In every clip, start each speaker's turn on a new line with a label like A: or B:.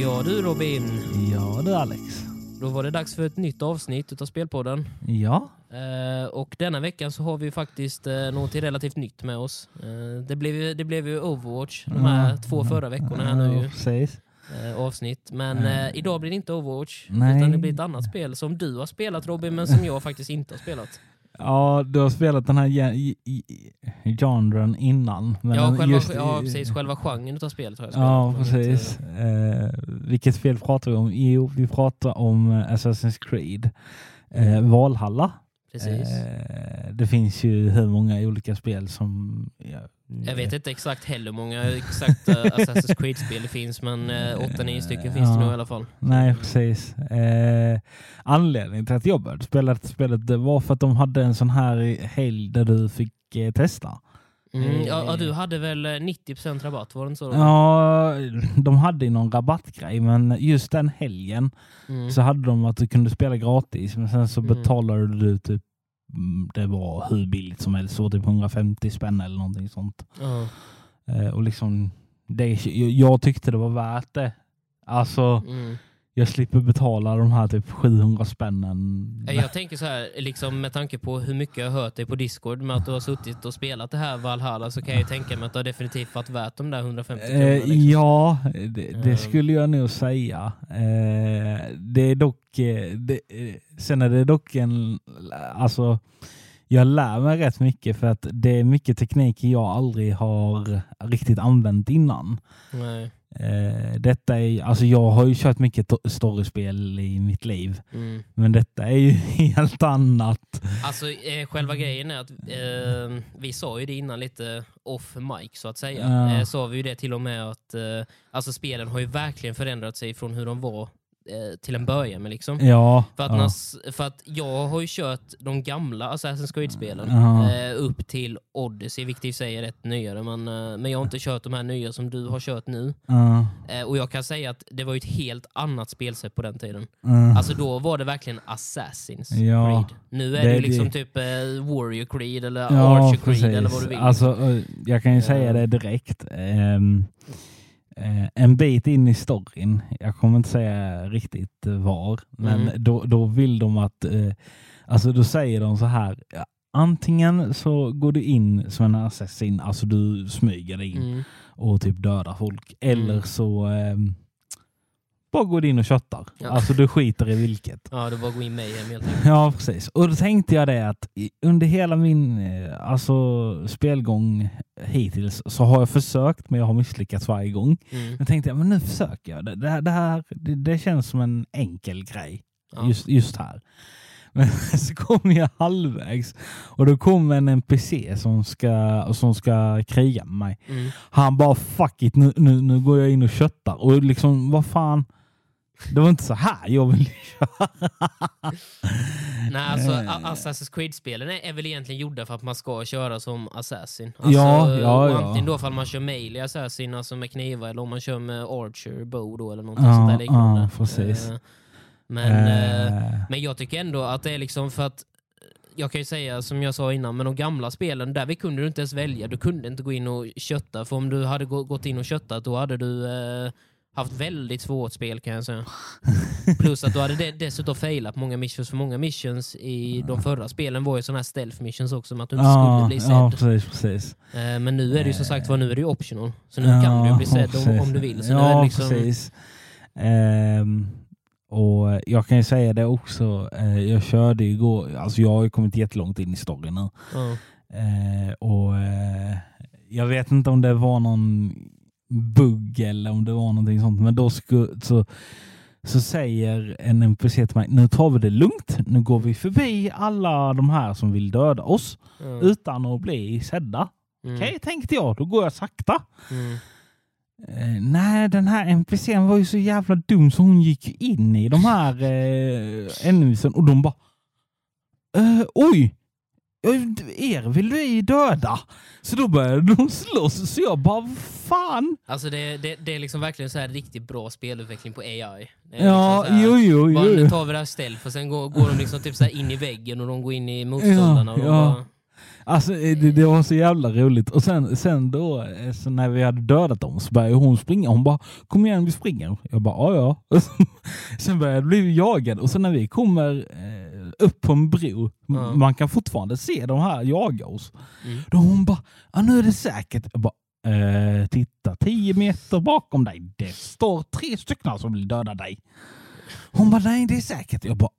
A: Ja du Robin,
B: Ja du Alex.
A: då var det dags för ett nytt avsnitt utav Spelpodden.
B: Ja.
A: Eh, och denna veckan så har vi faktiskt eh, något relativt nytt med oss. Eh, det, blev, ju- det blev ju Overwatch de här
B: Ja.
A: två förra veckorna här nu
B: Ja,
A: ju,
B: Precis.
A: eh, avsnitt. Men eh, idag blir det inte Overwatch,
B: Nej.
A: utan det blir ett annat spel som du har spelat Robin, men som jag faktiskt inte har spelat.
B: Ja, du har spelat den här genren innan. Men
A: Ja, själva,
B: just
A: ja, precis. Själva genren utav spelet har jag spelat.
B: Ja, precis.
A: inte-
B: Eh, vilket spel pratar vi om? Jo, vi pratar om eh, Assassin's Creed. Eh, Valhalla.
A: precis.
B: Eh, det finns ju hur många olika spel som... Ja,
A: Jag vet inte exakt heller hur många exakt uh, Assassin's Creed-spel det finns, men uh, 8-9 stycken finns det
B: Ja.
A: nog i alla fall.
B: Nej, precis. Eh, anledningen till att jag började spela det spelet det var för att de hade en sån här helg där du fick eh, testa.
A: Mm, ja, ja, du hade väl eh, 90% rabatt, var det inte så?
B: Ja, de hade ju någon rabattgrej, men just den helgen
A: Mm.
B: så hade de att du kunde spela gratis, men sen så
A: Mm.
B: betalade du typ det var hur billigt som helst, så typ 150 spänn eller någonting sånt.
A: Ja.
B: Eh, och liksom, det, jag, jag tyckte det var värt det. Alltså,
A: Mm.
B: Jag slipper betala de här typ 700 spännen.
A: Eh, Jag tänker så här, liksom med tanke på hur mycket jag hört dig på Discord med att du har suttit och spelat det här Valhalla så kan jag ju tänka mig att det har definitivt varit värt de där 150 kronorna.
B: Eh,
A: Liksom.
B: ja, det, det
A: Ehm.
B: skulle jag nog säga. Eh, det är dock, eh, det, eh, sen är det dock en, alltså jag lär mig rätt mycket för att det är mycket teknik jag aldrig har riktigt använt innan.
A: Nej.
B: Eh, detta är, alltså jag har ju kört mycket to- storyspel i mitt liv,
A: Mm.
B: men detta är ju helt annat.
A: Alltså eh, själva grejen är att eh, vi sa ju det innan lite off mic så att säga.
B: Ja.
A: Eh, sa vi ju det till och med att eh, alltså spelen har ju verkligen förändrat sig från hur de var eh, till en början med liksom.
B: Ja,
A: För att,
B: ja.
A: nas, för att jag har ju kört de gamla Assassin's Creed-spelen
B: Ja.
A: eh, upp till Odyssey, vilket i sig är rätt nyare. Men, eh, men jag har inte kört de här nya som du har kört nu.
B: Ja,
A: Eh, och jag kan säga att det var ett helt annat spelsätt på den tiden.
B: ja.
A: Alltså då var det verkligen Assassin's. Creed. Nu är det,
B: Det-
A: ju liksom
B: det-
A: typ eh, Warrior Creed eller Archer Creed
B: precis.
A: eller vad du vill.
B: Alltså, jag kan ju säga det direkt. Eh, en bit in i storyn, jag kommer inte säga riktigt eh, var, men
A: Mm.
B: då, då vill de att, eh, alltså då säger de så här, ja, antingen så går du in som en assassin, alltså du smyger dig in
A: Mm.
B: och typ dödar folk, eller
A: Mm.
B: så ehm, bara går du in och köttar.
A: Ja.
B: Alltså du skiter i vilket.
A: Ja, det var gå in med hem helt enkelt.
B: Ja, precis. Och då tänkte jag det att under hela min eh, alltså, spelgång hittills så har jag försökt, men jag har misslyckats varje gång.
A: Mm.
B: Men tänkte jag, men nu försöker jag. Det, det, det, här, det, det känns som en enkel grej
A: Ja.
B: just, just här. Men så kom jag halvvägs och då kom en NPC som ska, som ska kriga med mig.
A: Mm.
B: Han bara fuck it, nu, nu, nu går jag in och köttar. Och liksom, vad fan. Det var inte så här jag ville köra.
A: Nej, alltså
B: Eh.
A: Assassin's Creed-spelen är, väl egentligen gjorda för att man ska köra som assassin. Alltså,
B: Ja, ja, ja.
A: Antingen då ifall man kör melee assassin, alltså med knivar, eller om man kör med archer, bow då, eller någonting sånt där
B: Ja,
A: liknande.
B: ja, precis.
A: Eh, Men, Eh, men jag tycker ändå att det är liksom för att jag kan ju säga som jag sa innan, men de gamla spelen, där vi kunde du inte ens välja. Du kunde inte gå in och kötta, för om du hade gå- gått in och köttat då hade du eh, haft väldigt svårt spel kan jag säga. Plus att du hade de- dessutom failat många missions, för många missions i de förra spelen var ju sådana här stealth missions också, att du inte skulle
B: ja,
A: bli sedd.
B: ja, precis, precis.
A: Eh, men nu är det ju som sagt var, nu är det ju optional. Så nu
B: Ja,
A: kan du bli sedd om, om du vill. Så nu
B: ja,
A: är det liksom,
B: precis. Ehm, och jag kan ju säga det också, eh, jag körde igår, alltså jag har ju kommit jättelångt in i storyn nu.
A: ja.
B: Eh, och eh, jag vet inte om det var någon bugg eller om det var någonting sånt, men då sku, så, så säger en NPC till mig, nu tar vi det lugnt, nu går vi förbi alla de här som vill döda oss
A: Ja.
B: utan att bli sedda.
A: Mm.
B: Okej, tänkte jag, då går jag sakta.
A: Mm.
B: Eh, nej, den här NPCn var ju så jävla dum så hon gick in i de här eh, och de bara eh, Oj! Eh, Er vill vi döda? Så då började de slåss så jag bara fan?
A: Alltså det, det, det är liksom verkligen så här riktigt bra spelutveckling på AI. Är
B: Ja,
A: liksom här,
B: jo, jo,
A: bara,
B: jo.
A: Nu tar vi det här stealth och sen går, går de liksom typ så här in i väggen och de går in i motståndarna. och
B: Ja, ja.
A: bara,
B: Alltså det, det var så jävla roligt. Och sen, sen då, eh, så när vi hade dödat dem så började hon springa. Hon bara, kom igen vi springer. Jag bara, ja ja. sen började vi bli jagade. Och sen när vi kommer eh, upp på en bro,
A: Ja.
B: man kan fortfarande se de här jaga oss.
A: Mm.
B: Då hon bara, ja, nu är det säkert. Jag bara, eh, titta tio meter bakom dig. Det står tre stycken som vill döda dig. Hon bara, nej det är säkert. Jag bara,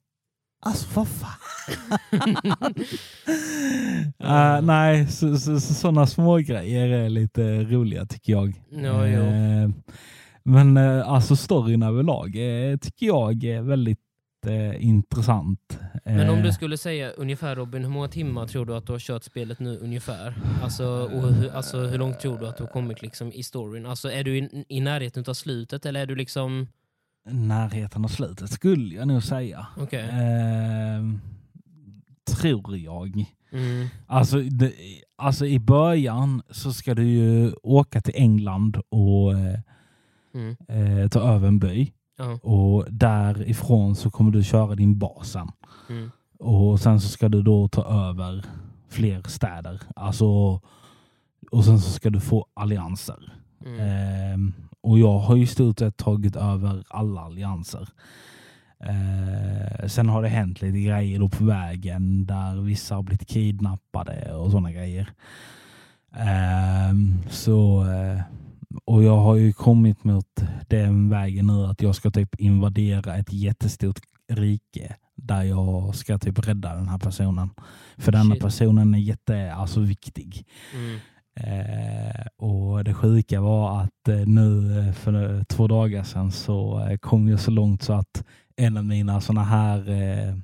B: alltså vad fan. Eh, nej, så, så, så, sådana små grejer är lite roliga tycker jag.
A: Ja.
B: Eh, men eh, alltså storyn överlag tycker jag är väldigt eh, intressant.
A: Men om
B: Eh,
A: du skulle säga ungefär Robin, hur många timmar tror du att du har kört spelet nu ungefär? Alltså, och hur, alltså, hur långt tror du att du har kommit liksom, i storyn? Alltså, är du i, i närheten av slutet eller är du liksom...
B: närheten av slutet skulle jag nog säga.
A: Okej.
B: Eh, tror jag.
A: Mm.
B: Alltså, det, alltså i början så ska du ju åka till England och eh,
A: Mm.
B: eh, ta över en by.
A: Ja.
B: Och därifrån så kommer du köra din bas sen.
A: Mm.
B: Och sen så ska du då ta över fler städer. Alltså, och sen så ska du få allianser.
A: Mm.
B: Ehm, och jag har ju i stort sett tagit över alla allianser. Eh, sen har det hänt lite grejer då på vägen där vissa har blivit kidnappade och sådana grejer. Ehm, så, eh, och jag har ju kommit mot den vägen nu att jag ska typ invadera ett jättestort rike där jag ska typ rädda den här personen. För denna
A: Shit.
B: personen är jätte, alltså viktig.
A: Mm.
B: Eh, och det sjuka var att eh, nu eh, för eh, två dagar sedan så eh, kom jag så långt så att en av mina sådana här eh,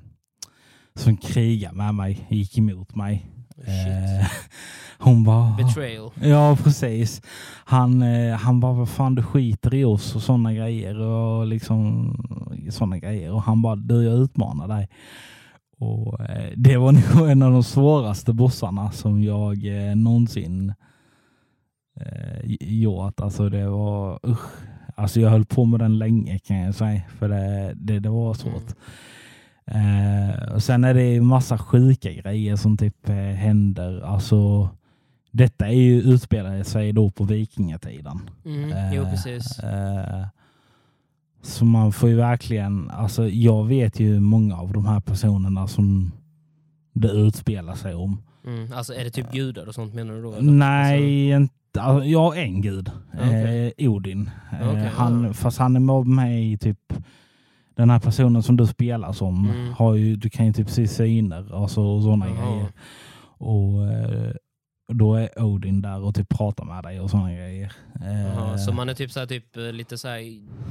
B: som krigar med mig gick emot mig.
A: Shit.
B: Eh, hon bara...
A: Betrayal.
B: Ja, precis. Han, eh, han bara, vad fan du skiter i oss och sådana grejer. Och liksom sådana grejer. Och han bara, du jag utmanar dig. Och eh, det var nog en av de svåraste bossarna som jag eh, någonsin gjort. Alltså det var, usch. Alltså jag höll på med den länge kan jag säga. För det, det, det var svårt. Eh, och sen är det massa sjuka grejer som typ eh, händer. Alltså, detta är ju utspelar sig då på vikingatiden.
A: Mm. Jo,
B: Eh,
A: precis.
B: eh, så man får ju verkligen, alltså jag vet ju många av de här personerna som det utspelar sig om.
A: Mm. Alltså, är det typ gudar och sånt menar du då? eller?
B: Nej, inte, alltså, jag är en gud.
A: Okej.
B: Eh, Odin. Eh,
A: Okej,
B: han,
A: ja.
B: Fast han är med mig i typ den här personen som du spelar som.
A: Mm.
B: Har ju, du kan ju typ se syner alltså, och sådana
A: Jaha.
B: grejer. Och eh, då är Odin där och typ pratar med dig och sådana grejer. Eh,
A: så man är typ, så här, typ eh, lite så här,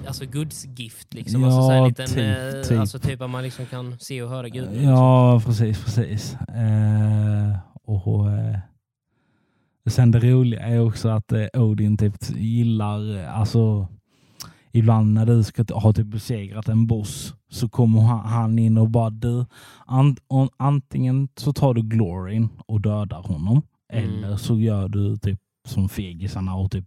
A: alltså gudsgift liksom?
B: Ja,
A: alltså, så här, liten,
B: typ,
A: eh,
B: typ.
A: alltså typ att man liksom kan se och höra guden? liksom.
B: Ja, precis, precis. Eh, och Sen det roliga är också att Odin typ gillar, alltså ibland när du ska ha typ besegrat en boss så kommer han, in och bara du, antingen så tar du gloryn och dödar honom
A: Mm.
B: eller så gör du typ som fegisarna och typ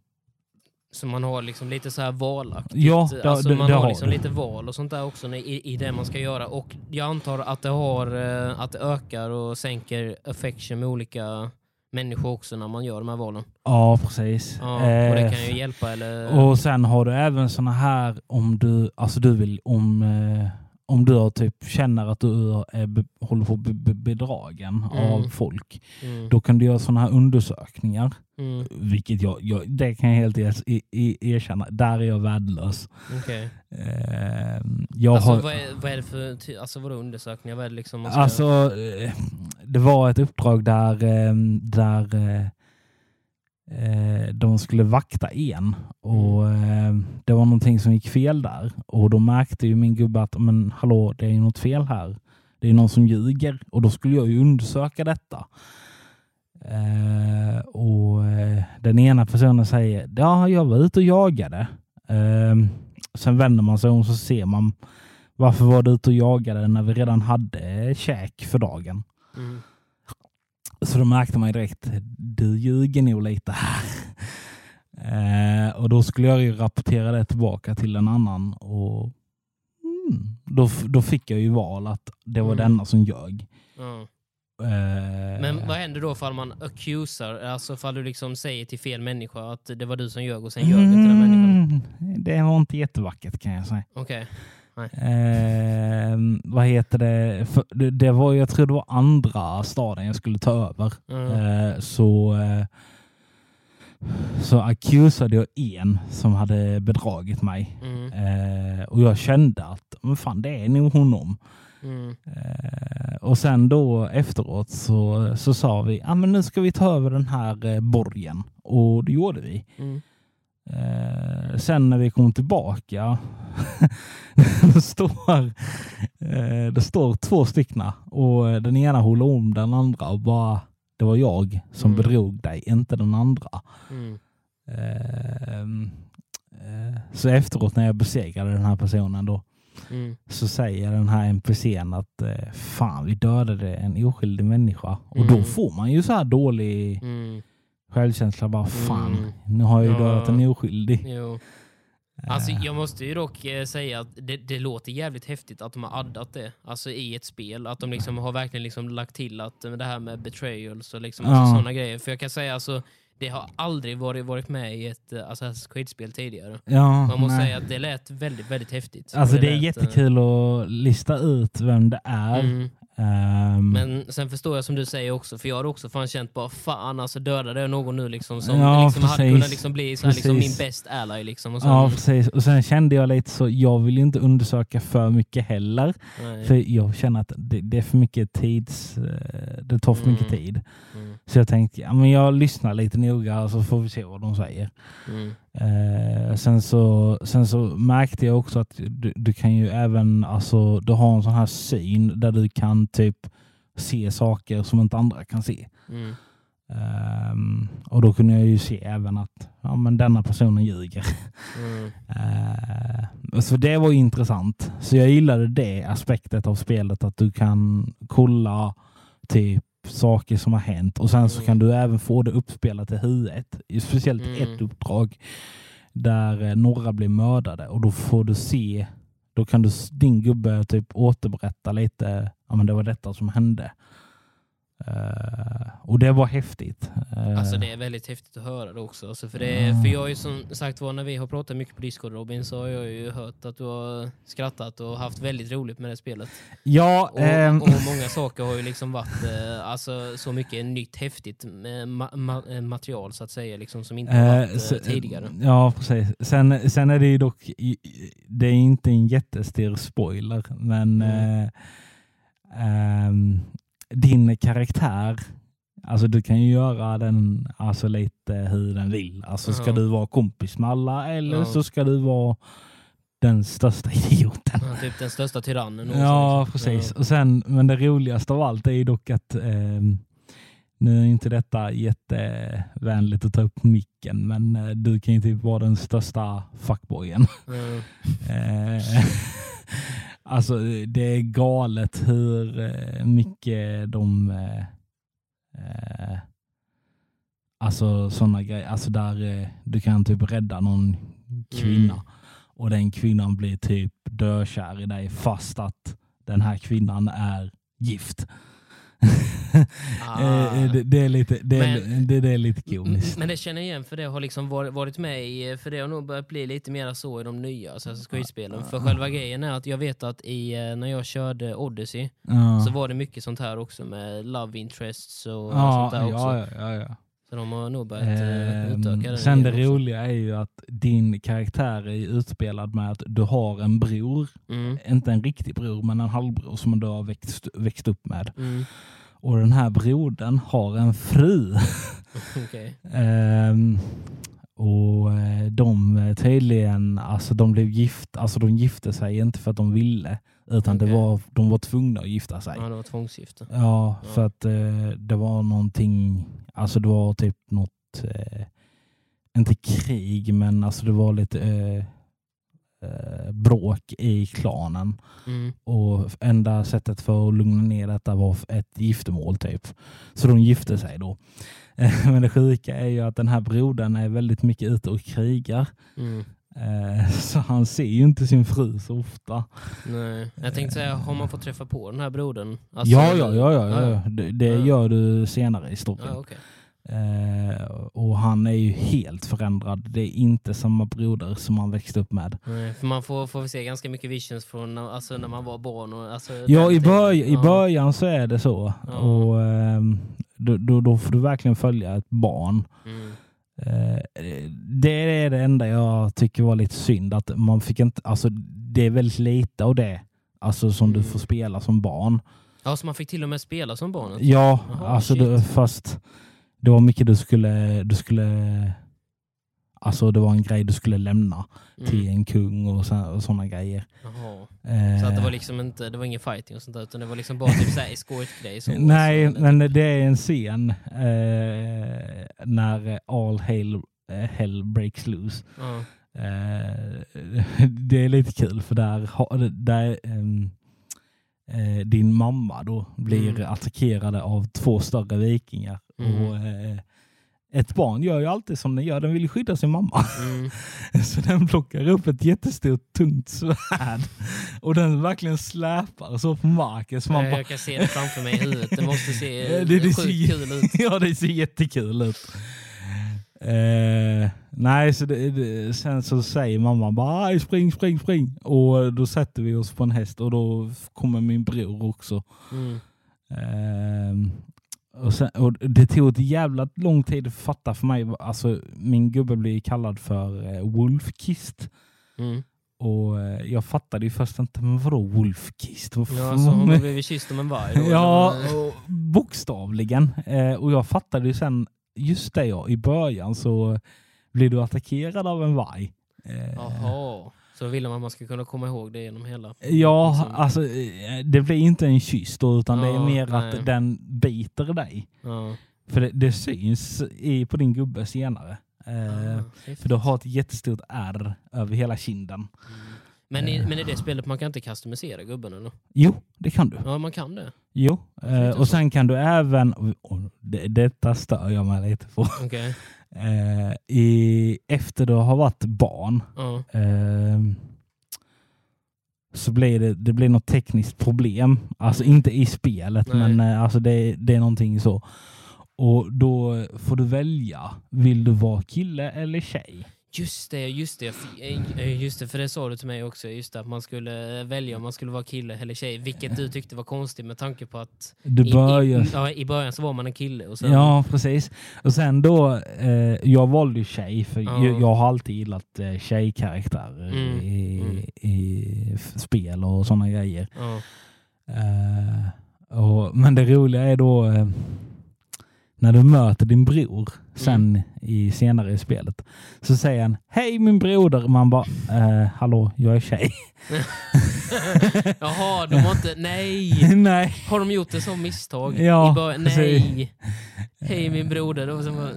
A: Så man har liksom lite så här valaktigt.
B: Ja, det-
A: alltså
B: det-
A: man
B: det
A: har
B: har
A: liksom lite val och sånt där också i, i det man ska göra. Och jag antar att det, har, eh, att det ökar och sänker affection med olika människor också när man gör de här valen.
B: ja precis.
A: Ja, och det
B: Eh,
A: kan ju hjälpa eller...
B: Och sen har du även såna här om du, alltså du vill, om, eh, om du har typ känner att du är, håller på att bli be, bedragen
A: Mm.
B: av folk.
A: Mm,
B: Då kan du göra såna här undersökningar.
A: mm,
B: Vilket jag, jag det kan jag helt i- i- erkänna. Där är jag värdelös.
A: okej.
B: Eh, jag
A: Alltså,
B: har,
A: vad, är, vad är det för alltså, vadå undersökningar? Vad är det liksom ska...
B: Alltså, eh, det var ett uppdrag där, eh, där eh, de skulle vakta en och eh, det var någonting som gick fel där och då märkte ju min gubbe att men hallå, det är något fel här. Det är någon som ljuger och då skulle jag ju undersöka detta. Eh, och eh, Den ena personen säger ja, jag var ute och jagade. Eh, sen vänder man sig om så ser man varför var du ute och jagade när vi redan hade käk för dagen?
A: Mm.
B: Så då märkte man direkt, du ljuger nog lite här. Eh, och då skulle jag ju rapportera det tillbaka till en annan och mm, då, då fick jag ju val att det var
A: Mm.
B: denna som ljög.
A: Ja.
B: Eh,
A: Men vad händer då ifall man accusar, alltså ifall du liksom säger till fel människa att det var du som ljög och sen ljög inte den människan?
B: Mm, det var inte jättevackert kan jag säga.
A: Okej.
B: Eh, vad heter det? För, det? Var, jag tror det var andra staden jag skulle ta över.
A: Mm.
B: Eh, så eh, så accusade jag en som hade bedragit mig.
A: Mm.
B: Eh, och jag kände att men fan, det är nog honom.
A: Mm.
B: Eh, och sen då efteråt så, så sa vi ah, men nu ska vi ta över den här eh, borgen. Och det gjorde vi.
A: Mm.
B: Eh, sen när vi kom tillbaka det, står, eh, det står två styckna och den ena håller om den andra och bara det var jag som
A: Mm.
B: bedrog dig, inte den andra.
A: Mm.
B: Ehm, eh, så efteråt när jag besegrade den här personen då
A: Mm.
B: så säger den här NPCn att eh, fan vi dödade en oskyldig människa. Och då
A: Mm.
B: får man ju så här dålig
A: Mm.
B: Självkänsla. Bara fan,
A: Mm.
B: nu har jag ju dödat en oskyldig.
A: Jo. Alltså,
B: Eh,
A: jag måste ju dock eh, säga att det, det låter jävligt häftigt att de har addat det alltså, i ett spel. Att de liksom har verkligen liksom lagt till att eh, det här med betrayals och liksom,
B: Ja.
A: alltså, sådana grejer. För jag kan säga alltså, det har aldrig varit, varit med i ett uh, Assassin's Creed-spel tidigare.
B: ja,
A: Man måste
B: nej.
A: säga att det lät väldigt, väldigt häftigt.
B: Alltså det är
A: lät, eh,
B: jättekul att lista ut vem det är.
A: Mm.
B: Ehm,
A: Men sen förstår jag som du säger också, för jag har också fan känt bara fan alltså dödade jag någon nu liksom som
B: Ja,
A: liksom hade kunnat liksom bli så här, liksom min best ally liksom. Och så,
B: Ja, precis. Och sen kände jag lite så, jag vill ju inte undersöka för mycket heller.
A: Nej.
B: För jag känner att det, det är för mycket tids... eh, Det tar för mycket
A: Mm.
B: tid.
A: Mm.
B: Så jag tänkte, ja men jag lyssnar lite noga så får vi se vad de säger.
A: Mm.
B: Eh, sen, så, sen så märkte jag också att du, du kan ju även, alltså du har en sån här syn där du kan typ se saker som inte andra kan se.
A: Mm.
B: Ehm, och då kunde jag ju se även att ja, men denna personen ljuger.
A: Mm.
B: Eh, så det var intressant. Så jag gillade det aspektet av spelet att du kan kolla typ saker som har hänt och sen så
A: Mm.
B: kan du även få det uppspelat i huvudet. Speciellt
A: Mm.
B: ett uppdrag där eh, några blir mördade och då får du se, då kan du, din gubbe typ återberätta lite, ja men det var detta som hände. Eh, och det var häftigt. Eh,
A: Alltså det är väldigt häftigt att höra det också. Alltså för, det är, för jag har ju som sagt var, när vi har pratat mycket på Discord Robin, så har jag ju hört att du har skrattat och haft väldigt roligt med det spelet.
B: ja,
A: Och,
B: ehm,
A: och många saker har ju liksom varit eh, alltså, så mycket nytt häftigt ma- ma- material så att säga, liksom, som inte
B: Eh,
A: varit
B: så-
A: tidigare.
B: Ja, precis. Sen, sen är det ju dock, det är inte en jättestor spoiler, men
A: Mm.
B: eh, ehm, din karaktär, alltså du kan ju göra den alltså lite hur den vill. Alltså ska
A: Ja.
B: du vara kompis med alla eller
A: Ja.
B: så ska du vara den största idioten.
A: Ja, typ den största tyrannen.
B: Ja,
A: liksom.
B: precis. Och sen, men det roligaste av allt är ju dock att ehm, nu är inte detta jättevänligt att ta upp micken, men eh, du kan ju typ vara den största fuckboyen.
A: Mm.
B: Eh, alltså det är galet hur eh, mycket de eh, eh, Alltså sådana grejer, alltså där eh, du kan typ rädda någon kvinna
A: Mm.
B: och den kvinnan blir typ dökär i dig fast att den här kvinnan är gift.
A: Ah.
B: Det, det, är lite, det, är,
A: Men-
B: det, det är lite komiskt.
A: Men det känner jag igen för det har liksom varit, med i, för det har nog börjat bli lite mer så i de nya Assassin's Creed-spelen. För själva grejen är att jag vet att i, eh, när jag körde Odyssey
B: Ja.
A: så var det mycket sånt här också med love interests och
B: ja,
A: sånt där också.
B: ja, ja, ja.
A: Så de har nog börjat eh,
B: Ehm,
A: utöka den
B: sen det roliga är ju att din karaktär är utspelad med att du har en bror,
A: Mm,
B: inte en riktig bror men en halvbror som du har växt, växt upp med.
A: mm,
B: Och den här brodern har en fru.
A: okej.
B: Ehm, och eh, de eh, tydligen, alltså de blev gift, alltså de gifte sig inte för att de ville, utan det
A: Okej.
B: var, de var tvungna att gifta sig.
A: Ja, det var tvångsgifte.
B: Ja,
A: Ja.
B: för att eh, det var någonting, alltså det var typ något, eh, inte krig, men alltså det var lite eh, eh, bråk i klanen.
A: Mm,
B: Och enda sättet för att lugna ner detta var ett giftermål typ. Så de gifte sig då. Men det sjuka är ju att den här brodern är väldigt mycket ute och krigar.
A: mm,
B: Eh, så han ser ju inte sin fru så ofta.
A: Nej. Jag tänkte säga, har man fått träffa på den här brodern? Alltså,
B: ja, ja, ja, ja,
A: Ja.
B: Det, det gör du senare i storyn.
A: Ja, okej.
B: Eh, och han är ju helt förändrad. Det är inte samma broder som han växte upp med.
A: Nej, för man får, får se ganska mycket visions från alltså, när man var barn. Och, alltså,
B: Ja, i, börj- i
A: Ja.
B: början så är det så.
A: Ja.
B: Och ehm, då, då, då får du verkligen följa ett barn.
A: Mm.
B: Eh, det är det enda jag tycker var lite synd. Att man fick inte, alltså, det är väldigt lite av det alltså, som du
A: Mm.
B: får spela som barn.
A: Ja, så man fick till och med spela som barn?
B: Ja,
A: Jaha,
B: alltså det, fast det var mycket du skulle, du skulle Alltså det var en grej du skulle lämna till
A: Mm.
B: en kung och, så, och sådana grejer. Eh,
A: Så att det var liksom inte, det var ingen fighting och sånt där, utan det var liksom bara typ såhär escort-grej? så-
B: Nej,
A: så-
B: men det är en scen eh, när all hell, eh, hell breaks loose.
A: Ja.
B: Eh, det är lite kul för där, där ehm, eh, din mamma då blir
A: Mm.
B: attackerade av två större vikingar.
A: Mm.
B: Och, eh, ett barn gör ju alltid som den gör, den vill skydda sin mamma.
A: Mm.
B: Så den plockar upp ett jättestort tungt svärd och den verkligen släpar så på marken. Så man
A: jag,
B: bara,
A: kan se det framför mig i huvudet, det måste se
B: det- det
A: sjukt
B: ser-
A: kul ut.
B: ja, det ser jättekul ut. Eh, nej, så det, det, sen så säger mamma bara "Aj, spring, spring, spring. Och då sätter vi oss på en häst och då kommer min bror också.
A: Mm.
B: Eh, och, sen, och det tog ett jävla lång tid att fatta för mig. Alltså, min gubbe blir kallad för eh, Wolfkist.
A: Mm.
B: Och eh, jag fattade ju först inte, men vadå Wolfkist? Vad
A: Ja,
B: fan-
A: så hon blivit kysst om en varg då?
B: Ja, och bokstavligen. Eh, och jag fattade ju sen, just det ja, i början så blir du attackerad av en varg. Eh,
A: så då ville man att man skulle kunna komma ihåg det genom hela?
B: Ja,
A: liksom.
B: alltså eh, det blir inte en kyss då, utan det är
A: Ja,
B: mer
A: nej.
B: att den biter dig.
A: Ja.
B: För det, det syns i, på din gubbe senare. Eh, för du har ett jättestort ärr över hela kinden.
A: Mm. Men i, men i det spelet man kan inte customisera gubben eller?
B: Jo, det kan du.
A: Ja, man kan det.
B: Jo, eh, och sen kan du även, och det, detta stör jag mig lite på, eh, i, efter du har varit barn
A: Ja.
B: eh, så blir det, det blir något tekniskt problem. Alltså inte i spelet,
A: Nej.
B: men eh, alltså det, det är någonting så. Och då får du välja, vill du vara kille eller tjej?
A: Just det, just det. Eh, Just det, för det sa du till mig också. Just det, att man skulle välja om man skulle vara kille eller tjej. Vilket du tyckte var konstigt med tanke på att i,
B: börjar...
A: i, ja, i början så var man en kille. Och sen,
B: Ja, precis. Och sen då, eh, jag valde tjej för
A: Ja.
B: jag, jag har alltid gillat eh, tjejkaraktärer
A: Mm,
B: i,
A: mm.
B: i spel och sådana grejer.
A: Ja.
B: Eh, och, men det roliga är då eh, när du möter din bror sen
A: Mm.
B: i senare i spelet så säger han Hej min broder! Man bara eh, Hallå, jag är tjej.
A: Jaha, de har inte... Nej!
B: Nej.
A: Har de gjort ett sånt misstag?
B: Ja, precis.
A: Nej! Hej min broder. Var som,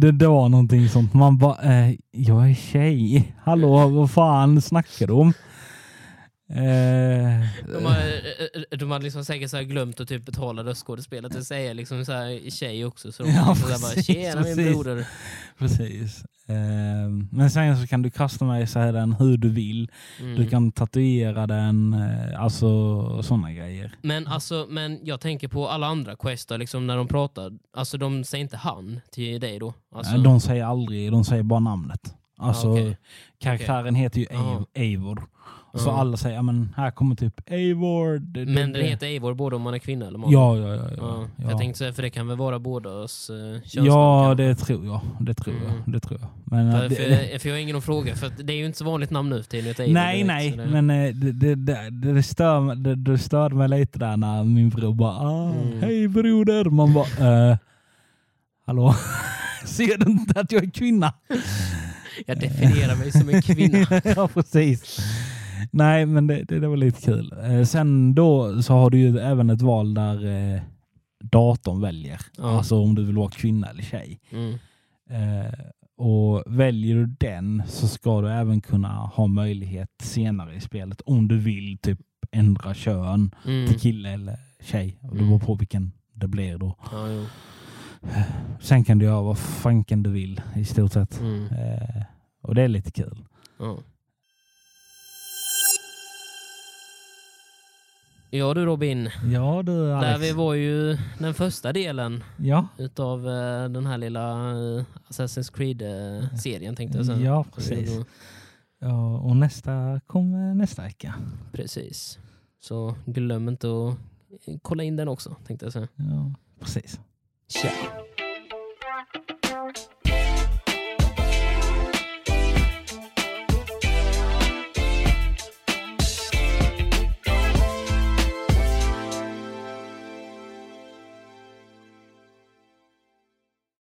B: Det, det var någonting sånt. Man bara, eh, jag är tjej. Hallå, vad fan snackar du om? Eh,
A: de, har, eh, de hade liksom säkert så glömt att typ betala röstskådespelet och säga liksom så här tjej också. Så de
B: Ja,
A: så där bara,
B: precis,
A: tjena min
B: precis.
A: broder.
B: precis. Eh, men sen så kan du customisera den hur du vill.
A: Mm.
B: Du kan tatuera den, alltså sådana grejer.
A: Men, alltså, men jag tänker på alla andra questar, liksom, när de pratar. Alltså de säger inte han till dig då? Alltså,
B: De säger aldrig, de säger bara namnet. Alltså
A: Ah, okej.
B: karaktären heter ju
A: Ja.
B: Eivor. Eivor. Så alla säger, ja men här kommer typ Eivor.
A: Men
B: det-
A: den heter Eivor både om man är kvinna eller man?
B: Ja, ja, ja. ja,
A: Ja,
B: ja.
A: Jag tänkte säga, för det kan väl vara bådas uh, könsnamn?
B: Ja, det tror jag. Det tror
A: Mm.
B: jag. Det tror jag. Men,
A: För,
B: eh, det,
A: för, för jag har ingen att fråga, för det är ju inte så vanligt namn nu för tiden.
B: nej,
A: direkt,
B: nej,
A: det-
B: men eh, det, det, det, det, stör, mig- det, det störde mig lite där när min bror bara ah,
A: Mm.
B: hej broder. Man bara eh, hallå, ser du inte att jag är kvinna?
A: Jag definierar mig som en kvinna.
B: ja, precis. Nej, men det, det, det var lite kul. Eh, sen då så har du ju även ett val där eh, datorn väljer.
A: Ja.
B: Alltså om du vill vara kvinna eller tjej.
A: Mm.
B: Eh, och väljer du den så ska du även kunna ha möjlighet senare i spelet om du vill typ ändra kön
A: Mm.
B: till kille eller tjej. Och det
A: Mm.
B: beror på vilken det blir då.
A: Ja, jo.
B: Sen kan du göra vad fanken du vill i stort sett.
A: Mm.
B: Eh, och det är lite kul.
A: Ja. Ja du Robin,
B: Ja du
A: där
B: Alex.
A: vi var ju den första delen
B: Ja,
A: utav eh, den här lilla eh, Assassin's Creed-serien tänkte jag säga.
B: ja precis. Ja, och nästa kommer nästa vecka.
A: Precis. Så glöm inte att kolla in den också tänkte jag säga.
B: Ja, precis.
A: Tja!